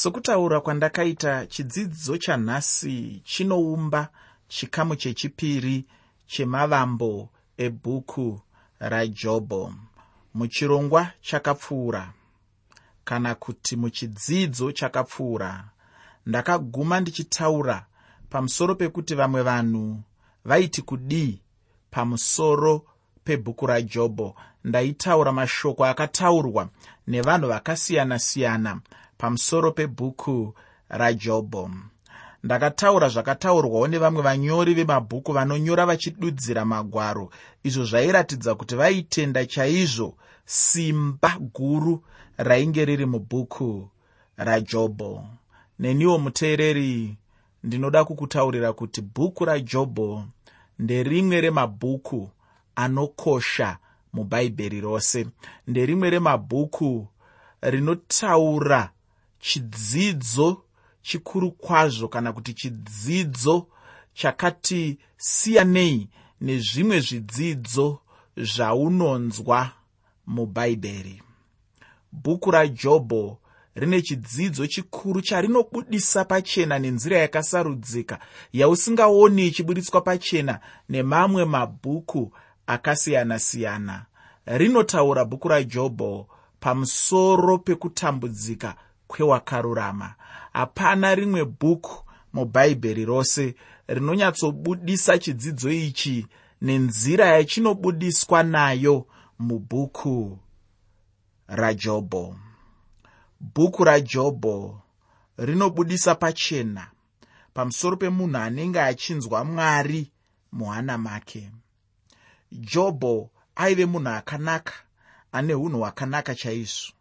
sokutaura kwandakaita chidzidzo chanhasi chinoumba chikamu chechipiri chemavambo ebhuku rajobho muchirongwa chakapfuura. Kana kuti muchidzidzo chakapfuura ndakaguma ndichitaura pamusoro pekuti vamwe vanhu vaiti kudii pamusoro pebhuku rajobho ndaitaura mashoko akataurwa nevanhu vakasiyana-siyana pamusoro pebhuku rajobho ndakataura zvakataurwawo nevamwe vanyori vemabhuku vanonyora vachidudzira magwaro. Izvo zvairatidza kuti vaitenda chaizvo simba guru rainge riri mubhuku rajobho neniwo muteereri ndinoda kukutaurira kuti bhuku rajobho nderimwe remabhuku anokosha mubhaibheri rose. Nderimwe remabhuku rinotaura chidzidzo chikuru kwazvo kana kuti chidzidzo chakati siyanei nezvimwe zvidzidzo zvaunonzwa mubhaibheri bhuku rajobho rine chidzidzo chikuru charinobudisa pachena nenzira yakasarudzika yausingaoni ichiburitswa pachena nemamwe mabhuku akasiyana-siyana. Rinotaura bhuku rajobho pamusoro pekutambudzika kwewakarurama. Hapana rimwe bhuku mubhaibheri rose rinonyatsobudisa chidzidzo ichi nenzira yachinobudiswa nayo mubhuku rajobho bhuku rajobho rinobudisa pachena pamusoro pemunhu anenge achinzwa mwari muhana make. Jobho aive munhu akanaka ane unhu hwakanaka chaizvo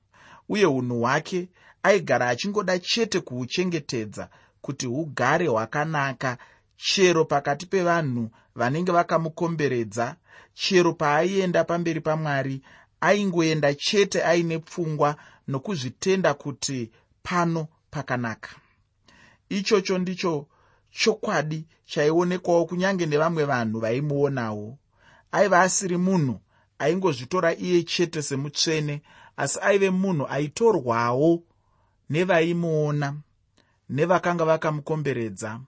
uye unhu hwake aigara achingoda chete kuhuchengetedza kuti hugare hwakanaka. Chero pakati pevanhu vanenge vakamukomberedza chero paaienda pamberi pamwari aingoenda chete aine pfungwa nokuzvitenda kuti pano pakanaka. Ichocho ndicho chokwadi chaionekwawo kunyange nevamwe vanhu vaimuonawo. Aiva asiri munhu aingozvitora iye chete semutsvene asi aive munhu aitorwawo nevaimuona nevakanga vakamukomberedza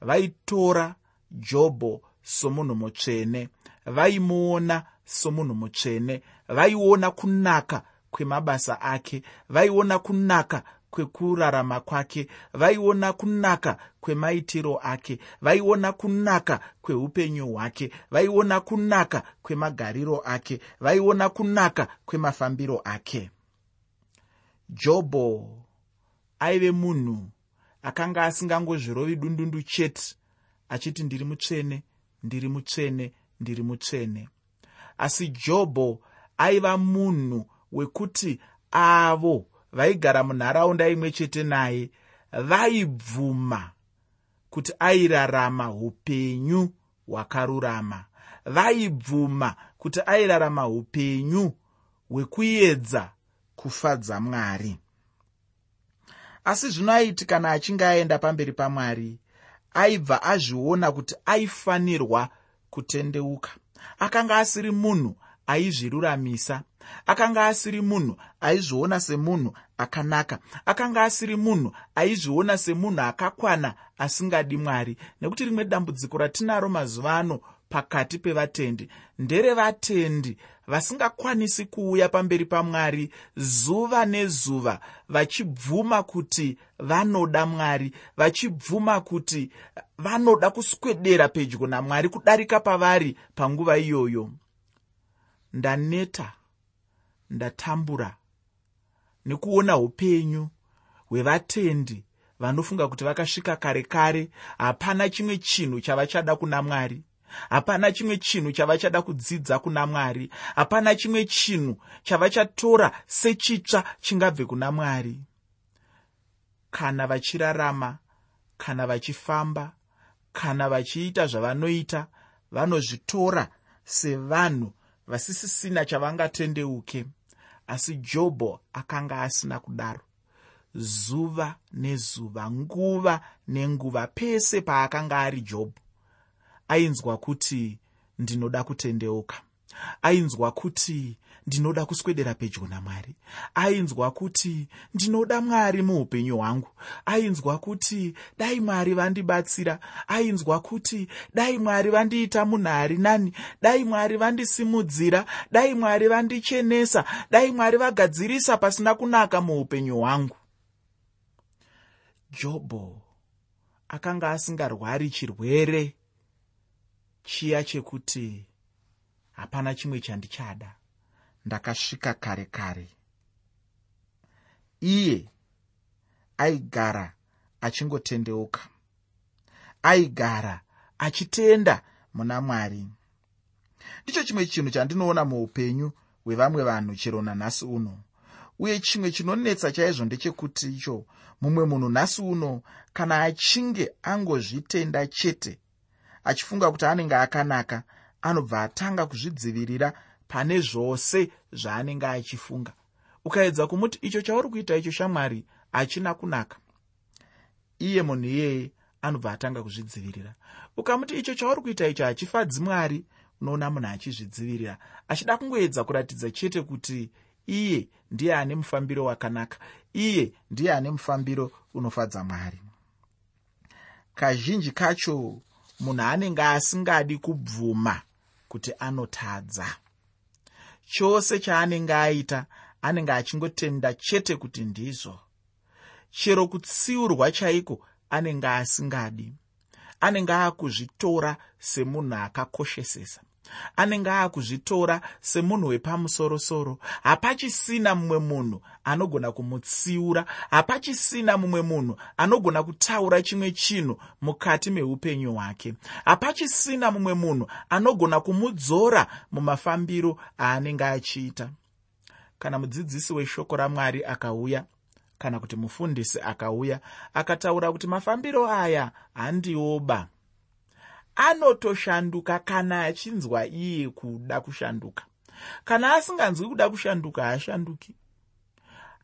vaitora jobho somunhu mutsvene vaimuona somunhu mutsvene vaiona kunaka kwemabasa ake vaiona kunaka kwekurarama kwake vaiona kunaka kwemaitiro ake vaiona kunaka kweupenyu hwake vaiona kunaka kwemagariro ake vaiona kunaka kwemafambiro ake. Jobho aive munhu akanga asingangozvirovi dundundu chete achiti ndiri mutsvene ndiri mutsvene ndiri mutsvene. Asi jobho aiva munhu wekuti avo vaigara munharaunda imwe chete naye vaibvuma kuti airarama upenyu hwakarurama. Vaibvuma kuti airarama upenyu hwekuedza kufadza mwari asi zvino aiti kana achinge aenda pamberi pamwari aibva azviona kuti aifanirwa kutendeuka. Akanga asiri munhu aizviruramisa akanga asiri munhu aizviona semunhu akanaka akanga asiri munhu aizviona semunhu akakwana asingadi mwari. Nekuti rimwe dambudziko ratinaro mazuva ano pakati pevatendi nderevatendi vasingakwanisi kuuya pamberi pamwari zuva nezuva vachibvuma kuti vanoda mwari vachibvuma kuti vanoda kuswedera pedyo namwari kudarika pavari panguva iyoyo. Ndaneta ndatambura nekuona upenyu hwevatendi vanofunga kuti vakasvika kare kare hapana chimwe chinhu chavachada kuna mwari hapana chimwe chinhu chavachada kudzidza kuna mwari. Hapana chimwe chinhu chavachatora sechitsva chingabve kuna mwari. Kana vachirarama kana vachifamba kana vachiita zvavanoita vanozvitora sevanhu vasisisina chavangatendeuke. Asi jobho akanga asina kudaro. Zuva nezuva nguva nenguva pese paakanga ari jobho ainzwa kuti ndinoda kutendeuka ainzwa kuti ndinoda kuswedera pedyo namwari ainzwa kuti ndinoda mwari muupenyu hwangu ainzwa kuti dai mwari vandibatsira ainzwa kuti dai mwari vandiita munhu ari nani dai mwari vandisimudzira dai mwari vandichenesa dai mwari vagadzirisa pasina kunaka muupenyu hwangu. Jobho akanga asingarwari chirwere chiya chekuti hapana chimwe chandichada. Ndakasvika kare kare. Iye aigara achingotendeuka. Aigara achitenda muna mwari. Ndicho chimwe chinhu chandinoona muupenyu hwevamwe vanhu chero nanhasi uno. Uye chimwe chinonetsa chaizvo ndechekuti icho mumwe munhu nhasi uno kana achinge angozvitenda chete achifunga kuti anenge akanaka anobva atanga kuzvidzivirira pane zvose zvaanenge achifunga. Ukaedza kumuti icho chauri kuita icho shamwari hachina kunaka. Iye munhu iyeye anobva atanga kuzvidzivirira. Ukamuti icho chauri kuita icho hachifadzi mwari unoona munhu achizvidzivirira. Achida kungoedza kuratidza chete kuti iye ndiye ane mufambiro wakanaka. Iye ndiye ane mufambiro unofadza mwari. Kazhinji kacho munhu anenge asingadi kubvuma kuti anotadza. Chose chaanenge aita anenge achingotenda chete kuti ndizvo. Chero kutsiurwa chaiko anenge asingadi. Anenge aakuzvitora semunhu akakoshesesa anenge aakuzvitora semunhu wepamusorosoro. Hapachisina mumwe munhu anogona kumutsiura hapachisina mumwe munhu anogona kutaura chimwe chinhu mukati meupenyu hwake. Hapachisina mumwe munhu anogona kumudzora mumafambiro aanenge achiita. Kana mudzidzisi weshoko ramwari akauya kana kuti mufundisi akauya akataura kuti mafambiro aya handiwoba anotoshanduka kana achinzwa iye kuda kushanduka. Kana asinganzwi kuda kushanduka haashanduki.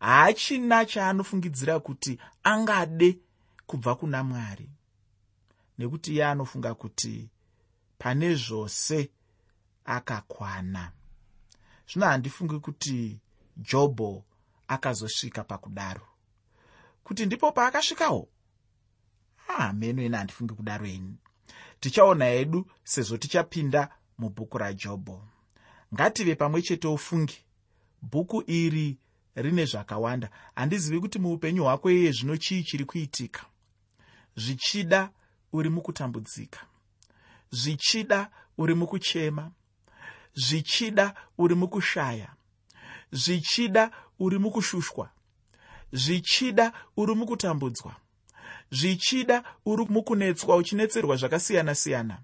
Haachina chaanofungidzira kuti angade kubva kuna mwari nekuti iye anofunga kuti pane zvose akakwana. Zvino handifungi kuti jobho akazosvika pakudaro. Kuti ndipo paakasvikawo? Ah meno ine handifungi kudaro ini tichaona hedu sezvo tichapinda mubhuku rajobho. Ngative pamwe chete ufungi. Bhuku iri rine zvakawanda. Handizivi kuti muupenyu hwako iye zvino chii chiri kuitika. Zvichida uri mukutambudzika. Zvichida uri mukuchema. Zvichida uri mukushaya. Zvichida uri mukushushwa. Zvichida uri mukutambudzwa zvichida uri mukunetswa uchinetserwa zvakasiyana-siyana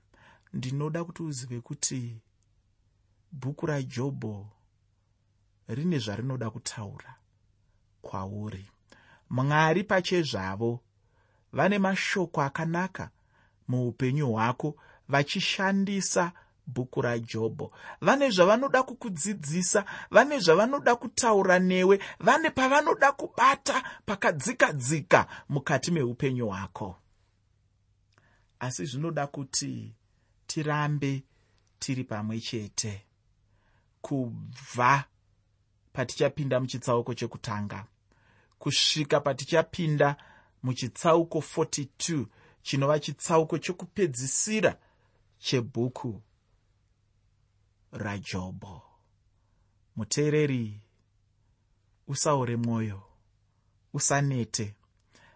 ndinoda kuti uzive kuti bhuku rajobho rine zvarinoda kutaura kwauri. Mwari pachezvavo vane mashoko akanaka muupenyu hwako vachishandisa bhuku rajobho. Vane zvavanoda kukudzidzisa vane zvavanoda kutaura newe vane pavanoda kubata pakadzika dzika mukati meupenyu hwako. Asi zvinoda kuti tirambe tiri pamwe chete. Kubva patichapinda muchitsauko chekutanga kusvika patichapinda muchitsauko 42 chinova chitsauko chokupedzisira chebhuku rajobho muteereri usaure mwoyo usanete.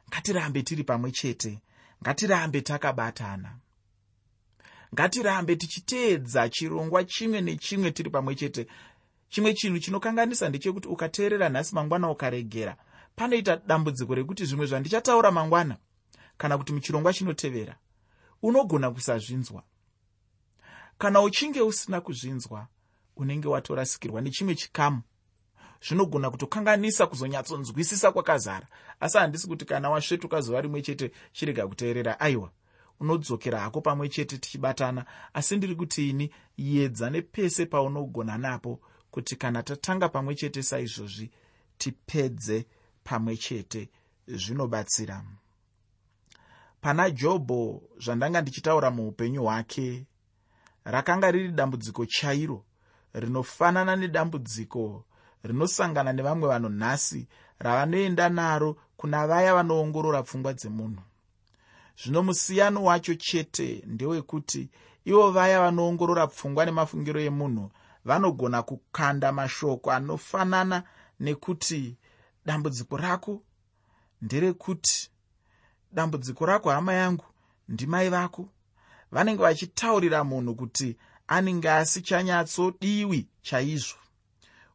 Ngatirambe tiri pamwe chete ngatirambe takabatana. Ngatirambe tichiteedza chirongwa chimwe nechimwe tiri pamwe chete. Chimwe chinhu chinokanganisa ndechekuti ukateerera nhasi mangwana ukaregera panoita dambudziko rekuti zvimwe zvandichataura mangwana kana kuti muchirongwa chinotevera. Unogona kusazvinzwa kana uchinge usina kuzvinzwa unenge watorasikirwa nechimwe chikamu zvinogona kutokanganisa kuzonyatsonzwisisa kwakazara. Asi handisi kuti kana wasvetuka zuva rimwe chete chirega kuteerera. Aiwa unodzokera hako pamwe chete tichibatana. Asi ndiri kuti ini yedza nepese paunogona napo kuti kana tatanga pamwe chete saizvozvi tipedze pamwe chete zvinobatsira. Pana jobho zvandanga ndichitaura muupenyu hwake rakanga riri dambudziko chairo rinofanana nedambudziko rinosangana nevamwe vanhu nhasi ravanoenda naro kuna vaya vanoongorora pfungwa dzemunhu. Zvino musiyano wacho chete ndewekuti ivo vaya vanoongorora pfungwa nemafungiro emunhu vanogona kukanda mashoko anofanana nekuti dambudziko rako nderekuti dambudziko rako hama yangu ndimai vako vanenge vachitaurira munhu kuti anenge asichanyatsodiwi chaizvo.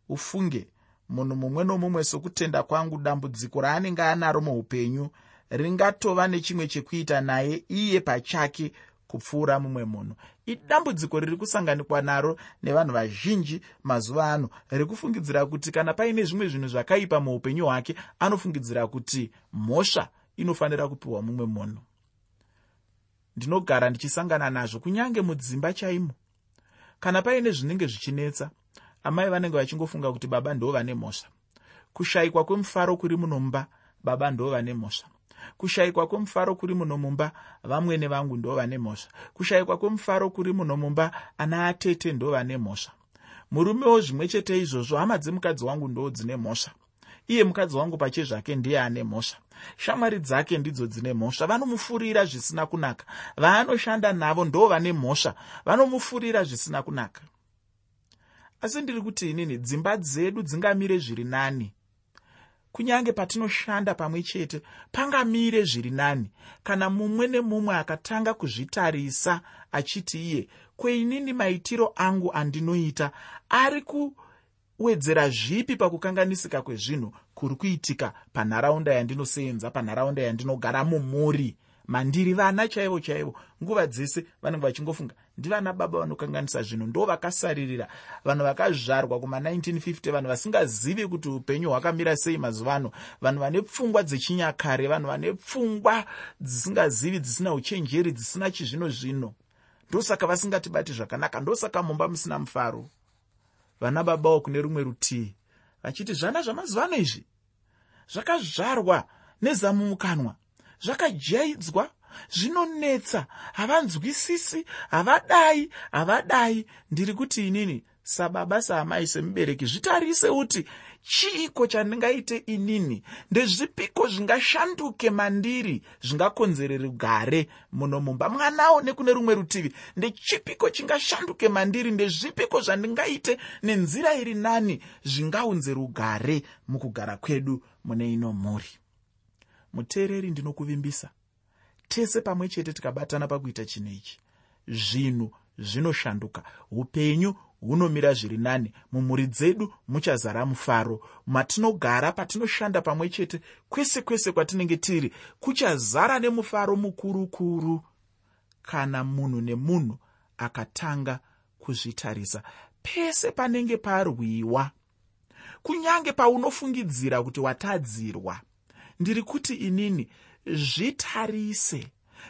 Ufunge munhu mumwe nomumwe sokutenda kwangu dambudziko raanenge anaro muupenyu ringatova nechimwe chekuita naye iye pachake kupfuura mumwe munhu. Idambudziko riri kusanganikwa naro nevanhu vazhinji mazuva ano rekufungidzira kuti kana paine zvimwe zvinhu zvakaipa muupenyu hwake anofungidzira kuti mhosva inofanira kupiwa mumwe munhu ndinogara ndichisangana nazvo kunyange mudzimba chaimo. Kana paine zvinenge zvichinetsa amai vanenge vachingofunga kuti baba ndo vane mhosva. Kushayikwa kwemufaro kuri munomba baba ndo vane mhosva. Kushayikwa kwemufaro kuri muno mumba vamwene vangu ndo vane mhosva. Kushayikwa kwemufaro kuri muno mumba ana atete ndo vane mhosva. Murumewo zvimwe chete izvozvo hama dzemukadzi wangu ndo dzine mhosva iye mukadzi wangu pache zvake ndiye ane mhosva. Shamwari dzake ndidzo dzine mhosva. Vanomufurira zvisina kunaka. Vaanoshanda navo ndo vane mhosva. Vanomufurira zvisina kunaka. Asi ndiri kuti inini dzimba dzedu dzingamire zviri nani? Kunyange patinoshanda pamwe chete pangamire zviri nani? Kana mumwe nemumwe akatanga kuzvitarisa achiti iye kweinini maitiro angu andinoita ari kuwedzera zvipi pakukanganisika kwezvinhu kuri kuitika panharaunda yandinoseenza panharaunda yandinogara mumuri mandiri vana chaivo chaivo. Nguva dzese vanenge vachingofunga ndivana baba vanokanganisa zvinhu. Ndo vakasaririra. Vanhu vakazvarwa kuma1950 vanhu vasingazivi kuti upenyu hwakamira sei mazuva ano. Vanhu vane pfungwa dzechinyakare vanhu vane pfungwa dzisingazivi dzisina uchenjeri dzisina chizvino zvino ndosaka vasingatibati zvakanaka ndosaka mumba musina mufaro vana babawo kune rumwe rutii vachiti zvana zvamazuva ano izvi? Zvakazvarwa nezamumukanwa zvakajaidzwa zvinonetsa havanzwisisi havadai havadai. Ndiri kuti inini sababa saamai semubereki zvitarise kuti chiiko chandingaite inini? Ndezvipiko zvingashanduke mandiri zvingakonzere rugare muno mumba? Mwanawo nekune rumwe rutivi ndechipiko chingashanduke mandiri? Ndezvipiko zvandingaite nenzira iri nani zvingaunze rugare mukugara kwedu mune ino mhuri? Muteereri ndinokuvimbisa. Tese pamwe chete tikabatana pakuita chinhu ichi. Zvinhu zvinoshanduka. Upenyu hunomira zviri nani. Mumhuri dzedu muchazara mufaro. Matinogara patinoshanda pamwe chete kwese kwese kwatinenge tiri kuchazara nemufaro mukurukuru. Kana munhu nemunhu akatanga kuzvitarisa pese panenge parwiwa. Kunyange paunofungidzira kuti watadzirwa ndiri kuti inini zvitarise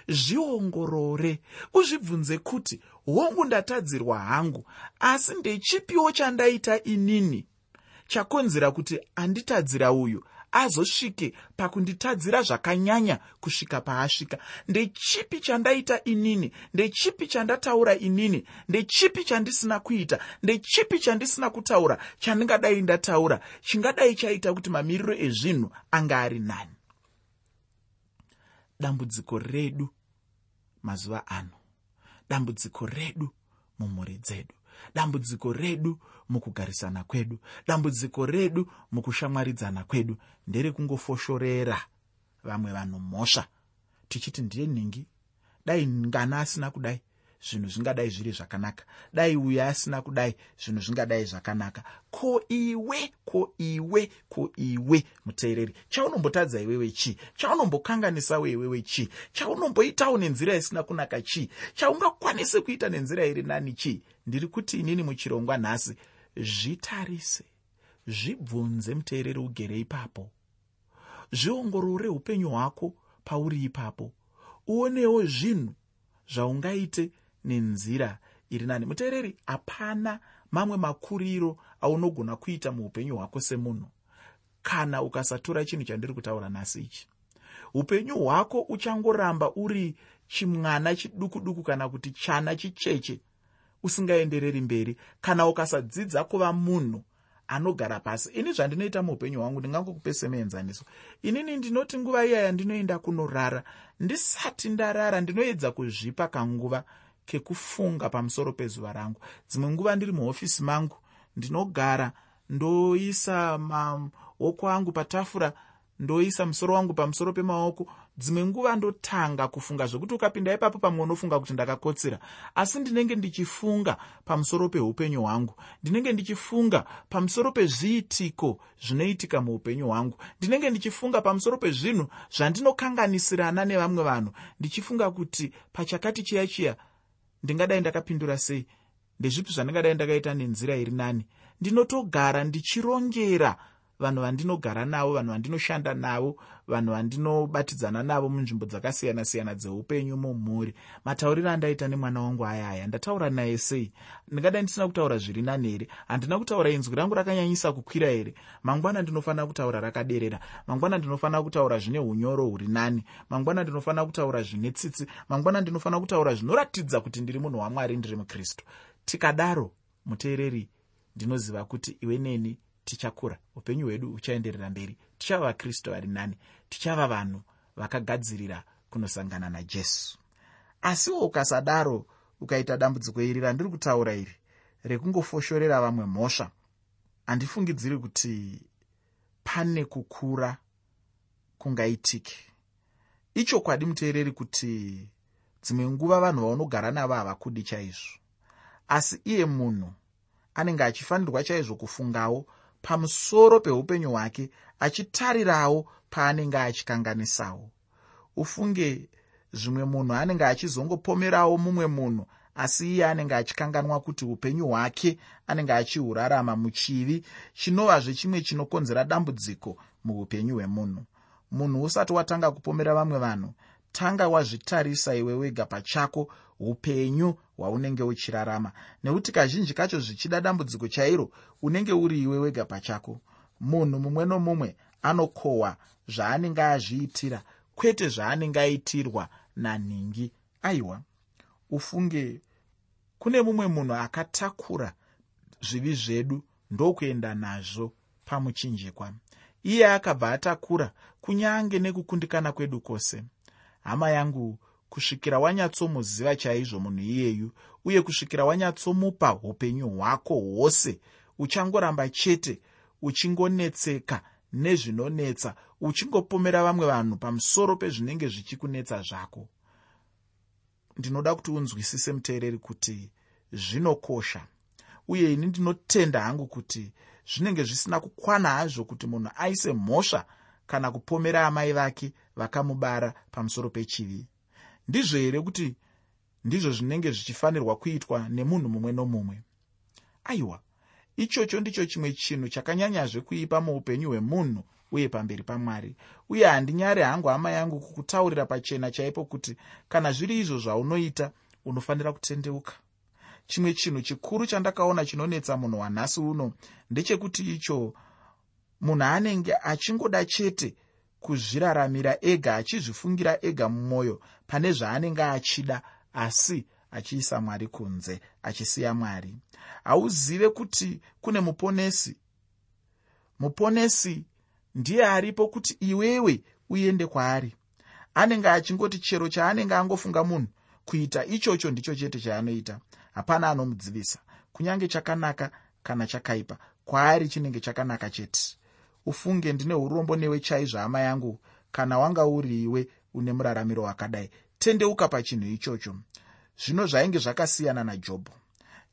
zviongorore. Uzvibvunze kuti hongu ndatadzirwa hangu asi ndechipiwo chandaita inini? Chakonzera kuti anditadzira uyu azosvike pakunditadzira zvakanyanya kusvika paasvika. Ndechipi chandaita inini? Ndechipi chandataura inini? Ndechipi chandisina kuita? Ndechipi chandisina kutaura? Chandingadai ndataura chingadai chaita kuti mamiriro ezvinhu anga ari nani dambudziko redu mazuva ano dambudziko redu mumhuri dzedu dambudziko redu mukugarisana kwedu dambudziko redu mukushamwaridzana kwedu nderekungofoshorera vamwe vanhu mhosva tichiti ndiye nhingi? Dai ngana asina kudai zvinhu zvingadai zviri zvakanaka. Dai uyo asina kudai zvinhu zvingadai zvakanaka. Ko iwe ko iwe ko iwe muteereri. Chaunombotadza iwewe chii? Chaunombokanganisa weiwewe chii? Chaunomboitawo nenzira isina kunaka chii? Chaungakwanise kuita nenzira iri nani chii? Ndiri kuti inini muchirongwa nhasi zvitarise zvibvunze muteereri ugere ipapo. Zviongorore upenyu hwako pauri ipapo. Uonewo zvinhu zvaungaite nenzira iri nani. Muteereri hapana mamwe makuriro aunogona kuita muupenyu hwako semunhu. Kana ukasatora chinhu chandiri kutaura nhasi ichi upenyu hwako uchangoramba uri chimwana chiduku duku kana kuti chana chicheche usingaendereri mberi. Kana ukasadzidza kuva munhu anogara pasi ini zvandinoita muupenyu hwangu ndingangokupe semuenzaniso inini ndinoti nguva iya yandinoenda kunorara ndisati ndarara ndinoedza kuzvipa kanguva kekufunga pamusoro pezuva rangu. Dzimwe nguva ndiri muhofisi mangu ndinogara ndoisa maoko angu patafura ndoisa musoro wangu pamusoro pemaoko. Dzimwe nguva ndotanga kufunga zvokuti ukapinda ipapo pamwe unofunga kuti ndakakotsera asi ndinenge ndichifunga pamusoro peupenyu hwangu. Ndinenge ndichifunga pamusoro pezviitiko zvinoitika muupenyu hwangu. Ndinenge ndichifunga pamusoro pezvinhu zvandinokanganisirana nevamwe vanhu. Ndichifunga kuti pachakati chiya chiya ndingadai ndakapindura sei? Ndezvipi zvandingadai ndakaita nenzira iri nani? Ndinotogara ndichirongera vanhu vandinogara navo vanhu vandinoshanda navo vanhu vandinobatidzana navo munzvimbo dzakasiyana-siyana dzeupenyu mumhuri. Matauriro andaita nemwana wangu aya aya ndataura naye sei? Ndingadai ndisina kutaura zviri nani here? Handina kutaura inzwi rangu rakanyanyisa kukwira here? Mangwana ndinofanira kutaura rakaderera. Mangwana ndinofanira kutaura zvine unyoro huri nani. Mangwana ndinofanira kutaura zvine tsitsi. Mangwana ndinofanira kutaura zvinoratidza kuti ndiri munhu wamwari ndiri mukristu. Tikadaro muteereri ndinoziva kuti iwe neni tichakura. Upenyu hwedu huchaenderera mberi. Tichava vakristu vari nani. Tichava vanhu vakagadzirira kunosangana najesu. Asiwo ukasadaro ukaita dambudziko iri randiri kutaura iri rekungofoshorera vamwe mhosva handifungidziri kuti pane kukura kungaitike. Ichokwadi muteereri kuti dzimwe nguva vanhu vaunogara navo havakudi chaizvo. Asi iye munhu anenge achifanirwa chaizvo kufungawo pamusoro peupenyu hwake achitarirawo paanenge achikanganisawo. Ufunge zvimwe munhu anenge achizongopomerawo mumwe munhu asi iye anenge achikanganwa kuti upenyu hwake anenge achihurarama muchivi chinovazve chimwe chinokonzera dambudziko muupenyu hwemunhu. Munhu usati watanga kupomera vamwe vanhu tanga wazvitarisa iwe wega pachako upenyu hwaunenge uchirarama. Nekuti kazhinji kacho zvichida dambudziko chairo unenge uri iwe wega pachako. Munhu mumwe nomumwe anokohwa zvaanenge azviitira kwete zvaanenge aitirwa nanhingi aiwa ufunge kune mumwe munhu akatakura zvivi zvedu ndokuenda nazvo pamuchinjikwa. Iye akabva atakura kunyange nekukundikana kwedu kwose. Hama yangu kusvikira wanyatsomuziva chaizvo munhu iyeyu uye kusvikira wanyatsomupa upenyu hwako hwose uchangoramba chete uchingonetseka nezvinonetsa uchingopomera vamwe vanhu pamusoro pezvinenge zvichikunetsa zvako. Ndinoda kuti unzwisise muteereri kuti zvinokosha uye ini ndinotenda hangu kuti zvinenge zvisina kukwana hazvo kuti munhu aise mhosva kana kupomera amai vake vakamubara pamusoro pechivi ndizvo here kuti ndizvo zvinenge zvichifanirwa kuitwa nemunhu mumwe nomumwe? Aiwa ichocho ndicho chimwe chinhu chakanyanyazve kuipa muupenyu hwemunhu uye pamberi pamwari. Uye handinyare hangu hama yangu kukutaurira pachena chaipo kuti kana zviri izvo zvaunoita unofanira kutendeuka. Chimwe chinhu chikuru chandakaona chinonetsa munhu wanhasi uno ndechekuti icho munhu anenge achingoda chete kuzviraramira ega achizvifungira ega mumwoyo pane zvaanenge achida asi achiisa mwari kunze achisiya mwari. Hauzive kuti kune muponesi? Muponesi ndiye aripo kuti iwewe uende kwaari. Anenge achingoti chero chaanenge angofunga munhu kuita ichocho ndicho chete chaanoita. Hapana anomudzivisa. Kunyange chakanaka kana chakaipa kwaari chinenge chakanaka chete ufunge ndine urombo newe chaizvo hama yangu. Kana wanga uri iwe une muraramiro wakadai. Tendeuka pachinhu ichocho. Zvino zvainge zvakasiyana najobho.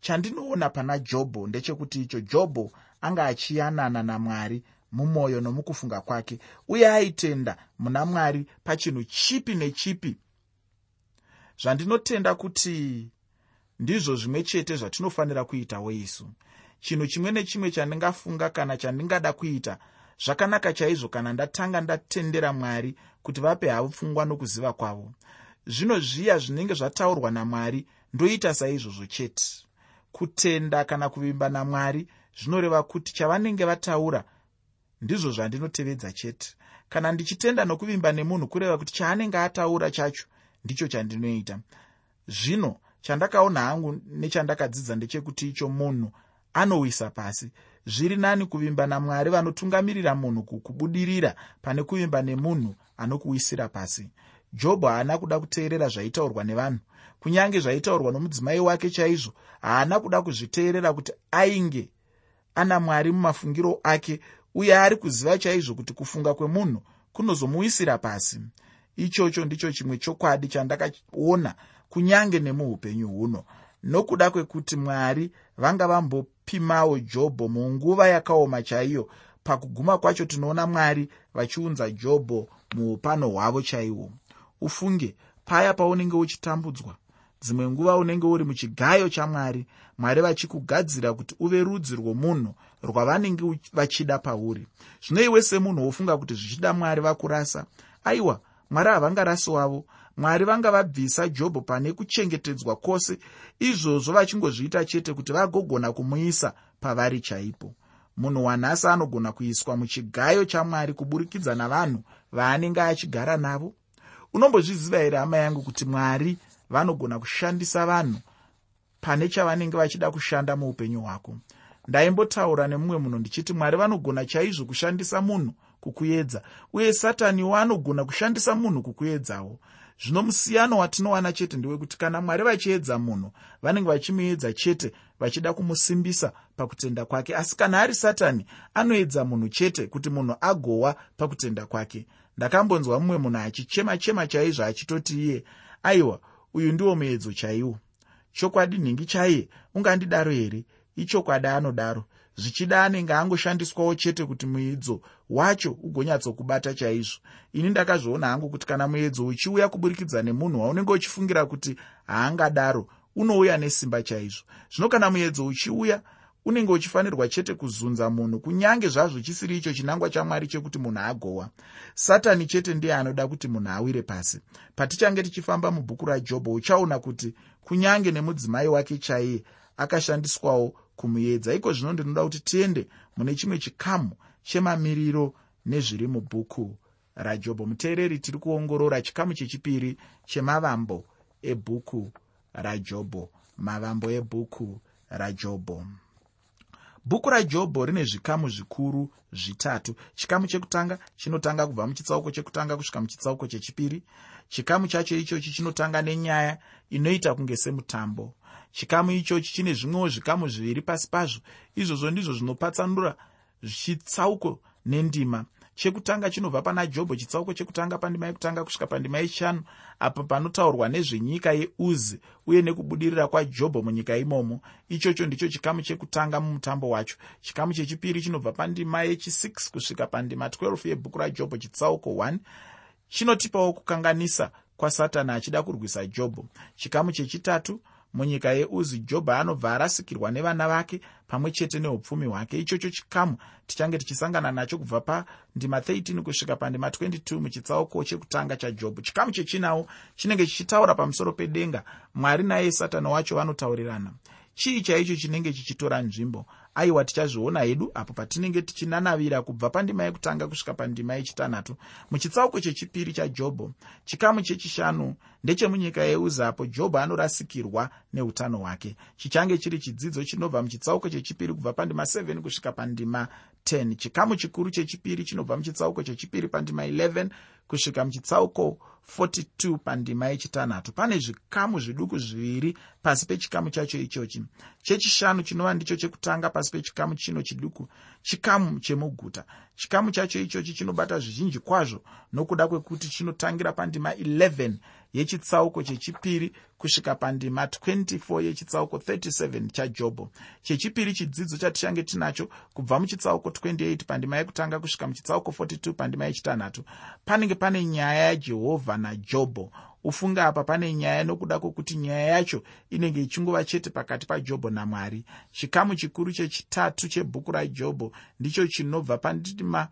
Chandinoona pana jobho ndechekuti icho jobho anga achiyanana namwari mumwoyo nomukufunga kwake uye aitenda muna mwari pachinhu chipi nechipi. Zvandinotenda kuti ndizvo zvimwe chete zvatinofanira kuitawo isu chinhu chimwe nechimwe chandingafunga kana chandingada kuita zvakanaka chaizvo kana ndatanga ndatendera mwari kuti vape havo pfungwa nokuziva kwavo. Zvino zviya zvinenge zvataurwa namwari ndoita saizvozvo chete. Kutenda kana kuvimba namwari zvinoreva kuti chavanenge vataura ndizvo zvandinotevedza chete. Kana ndichitenda nokuvimba nemunhu kureva kuti chaanenge ataura chacho ndicho chandinoita. Zvino chandakaona hangu nechandakadzidza ndechekuti icho munhu anowisa pasi zviri nani kuvimba namwari vanotungamirira munhu kukubudirira pane kuvimba nemunhu anokuwisira pasi. Jobho haana kuda kuteerera zvaitaurwa nevanhu. Kunyange zvaitaurwa nomudzimai wake chaizvo haana kuda kuzviteerera kuti ainge ana mwari mumafungiro ake uye ari kuziva chaizvo kuti kufunga kwemunhu kunozomuwisira pasi. Ichocho ndicho chimwe chokwadi chandakaona kunyange nemuupenyu huno. Nokuda kwekuti mwari vanga vambopimawo jobho munguva yakaoma chaiyo pakuguma kwacho tinoona mwari vachiunza jobho muupano hwavo chaihwo ufunge paya paunenge uchitambudzwa dzimwe nguva unenge uri muchigayo chamwari mwari vachikugadzira kuti uve rudzi rwomunhu rwavanenge vachida pauri. Zvino iwe semunhu wofunga kuti zvichida mwari vakurasa aiwa mwari havangarasi wavo mwari vanga vabvisa jobho pane kuchengetedzwa kwose izvozvo vachingozviita chete kuti vagogona kumuisa pavari chaipo. Munhu wanhasi anogona kuiswa muchigayo chamwari kuburikidza navanhu vaanenge achigara navo? Unombozviziva here hama yangu kuti mwari vanogona kushandisa vanhu pane chavanenge vachida kushanda muupenyu hwako? Ndaimbotaura nemumwe munhu ndichiti mwari vanogona chaizvo kushandisa munhu kukuedza uye sataniwo anogona kushandisa munhu kukuedzawo zvino musiyano watinowana chete ndewekuti kana mwari vachiedza munhu vanenge vachimuedza chete vachida kumusimbisa pakutenda kwake asi kana ari satani anoedza munhu chete kuti munhu agowa pakutenda kwake. Ndakambonzwa mumwe munhu achichema chema chaizvo achitoti iye aiwa uyu ndiwo muedzo chaiwo. Chokwadi nhingi chaiye ungandidaro here? Ichokwadi anodaro zvichida anenge angoshandiswawo chete kuti muedzo wacho ugonyatsokubata chaizvo. Ini ndakazviona hangu kuti kana muedzo uchiuya kuburikidza nemunhu waunenge uchifungira kuti haangadaro unouya nesimba chaizvo. Zvino kana muedzo uchiuya unenge uchifanirwa chete kuzunza munhu kunyange zvazvo chisiri icho chinangwa chamwari chekuti munhu agowa. Satani chete ndiye anoda kuti munhu awire pasi. Patichange tichifamba mubhuku rajobho uchaona kuti kunyange nemudzimai wake chaiye akashandiswawo kumuedza. Iko zvino ndinoda kuti tiende mune chimwe chikamu chemamiriro nezviri mubhuku rajobho muteereri tiri kuongorora chikamu chechipiri chemavambo ebhuku rajobho mavambo ebhuku rajobho bhuku rajobho rine zvikamu zvikuru zvitatu. Chikamu chekutanga chinotanga kubva muchitsauko chekutanga kusvika muchitsauko chechipiri. Chikamu chacho ichochi chinotanga nenyaya inoita kunge semutambo chikamu ichochi chine zvimwewo zvikamu zviviri pasi pazvo. Izvozvo ndizvo zvinopatsanura chitsauko nendima. Chekutanga chinobva pana jobho chitsauko chekutanga pandima yekutanga kusvika pandima yechishanu apo panotaurwa nezvenyika yeuzi uye nekubudirira kwajobho munyika imomo. Ichocho ndicho chikamu chekutanga mumutambo wacho. Chikamu chechipiri chinobva pandima yechi6 kusvika pandima 12 yebhuku rajobho chitsauko 1 chinotipawo kukanganisa kwasatani achida kurwisa jobho. Chikamu chechitatu munyika yeuzi jobho anobva arasikirwa nevana vake pamwe chete neupfumi hwake. Ichocho chikamu tichange tichisangana nacho kubva pandima 13 kusvika pandima 22 muchitsauko chekutanga chajobho chikamu chechinawo chinenge chichitaura pamusoro pedenga. Mwari naye satani wacho vanotaurirana chii chaicho chinenge chichitora nzvimbo aiwa tichazviona hedu apo patinenge tichinanavira kubva pandima yekutanga kusvika pandima yechitanhatu. Muchitsauko chechipiri chajobho chikamu chechishanu ndechemunyika yeuzapo jobho anorasikirwa neutano hwake. Chichange chiri chidzidzo chinobva muchitsauko chechipiri kubva pandima 7 kusvika pandima 10 chikamu chikuru chechipiri chinobva muchitsauko chechipiri pandima 11 kusvika muchitsauko 42 pandima yechitanhatu. Pane zvikamu zviduku zviviri pasi pechikamu chacho ichochi. Chechishanu chinova ndicho chekutanga pasi pechikamu chino chiduku chikamu chemuguta. Chikamu chacho ichochi chinobata zvizhinji kwazvo nokuda kwekuti chinotangira pandima 11 yechitsauko chechipiri kusvika pandima 24 yechitsauko 37 chajobho chechipiri chidzidzo chatichange tinacho kubva muchitsauko 28 pandima yekutanga kusvika muchitsauko 42 pandima yechitanhatu. Panenge pane nyaya yajehovha najobho. Ufunge apa pane nyaya nokuda kwokuti nyaya yacho inenge ichingova chete pakati pajobho namwari. Chikamu chikuru chechitatu chebhuku rajobho ndicho chinobva pandima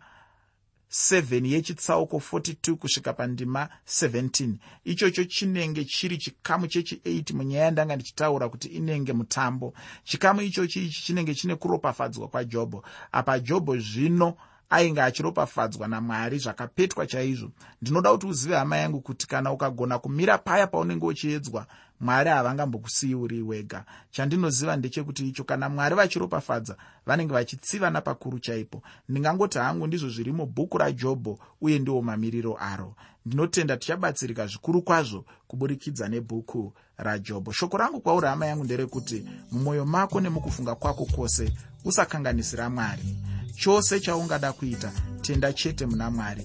7 yechitsauko 42 kusvika pandima 17 ichocho chinenge chiri chikamu chechi8 munyaya yandanga ndichitaura kuti inenge mutambo. Chikamu ichochi ichi chinenge chine kuropafadzwa kwajobho apa jobho zvino ainge achiropafadzwa namwari zvakapetwa chaizvo. Ndinoda kuti uzive hama yangu kuti kana ukagona kumira paya paunenge uchiedzwa mwari havangambokusiyi uri wega. Chandinoziva ndechekuti icho kana mwari vachiropafadza vanenge vachitsiva napakuru chaipo. Ndingangoti hangu ndizvo zviri mubhuku rajobho uye ndiwo mamiriro aro. Ndinotenda tichabatsirika zvikuru kwazvo kuburikidza nebhuku rajobho. Shoko rangu kwauri hama yangu nderekuti mumwoyo mako nemukufunga kwako kwose usakanganisira mwari. Chose chaungada kuita tenda chete muna mwari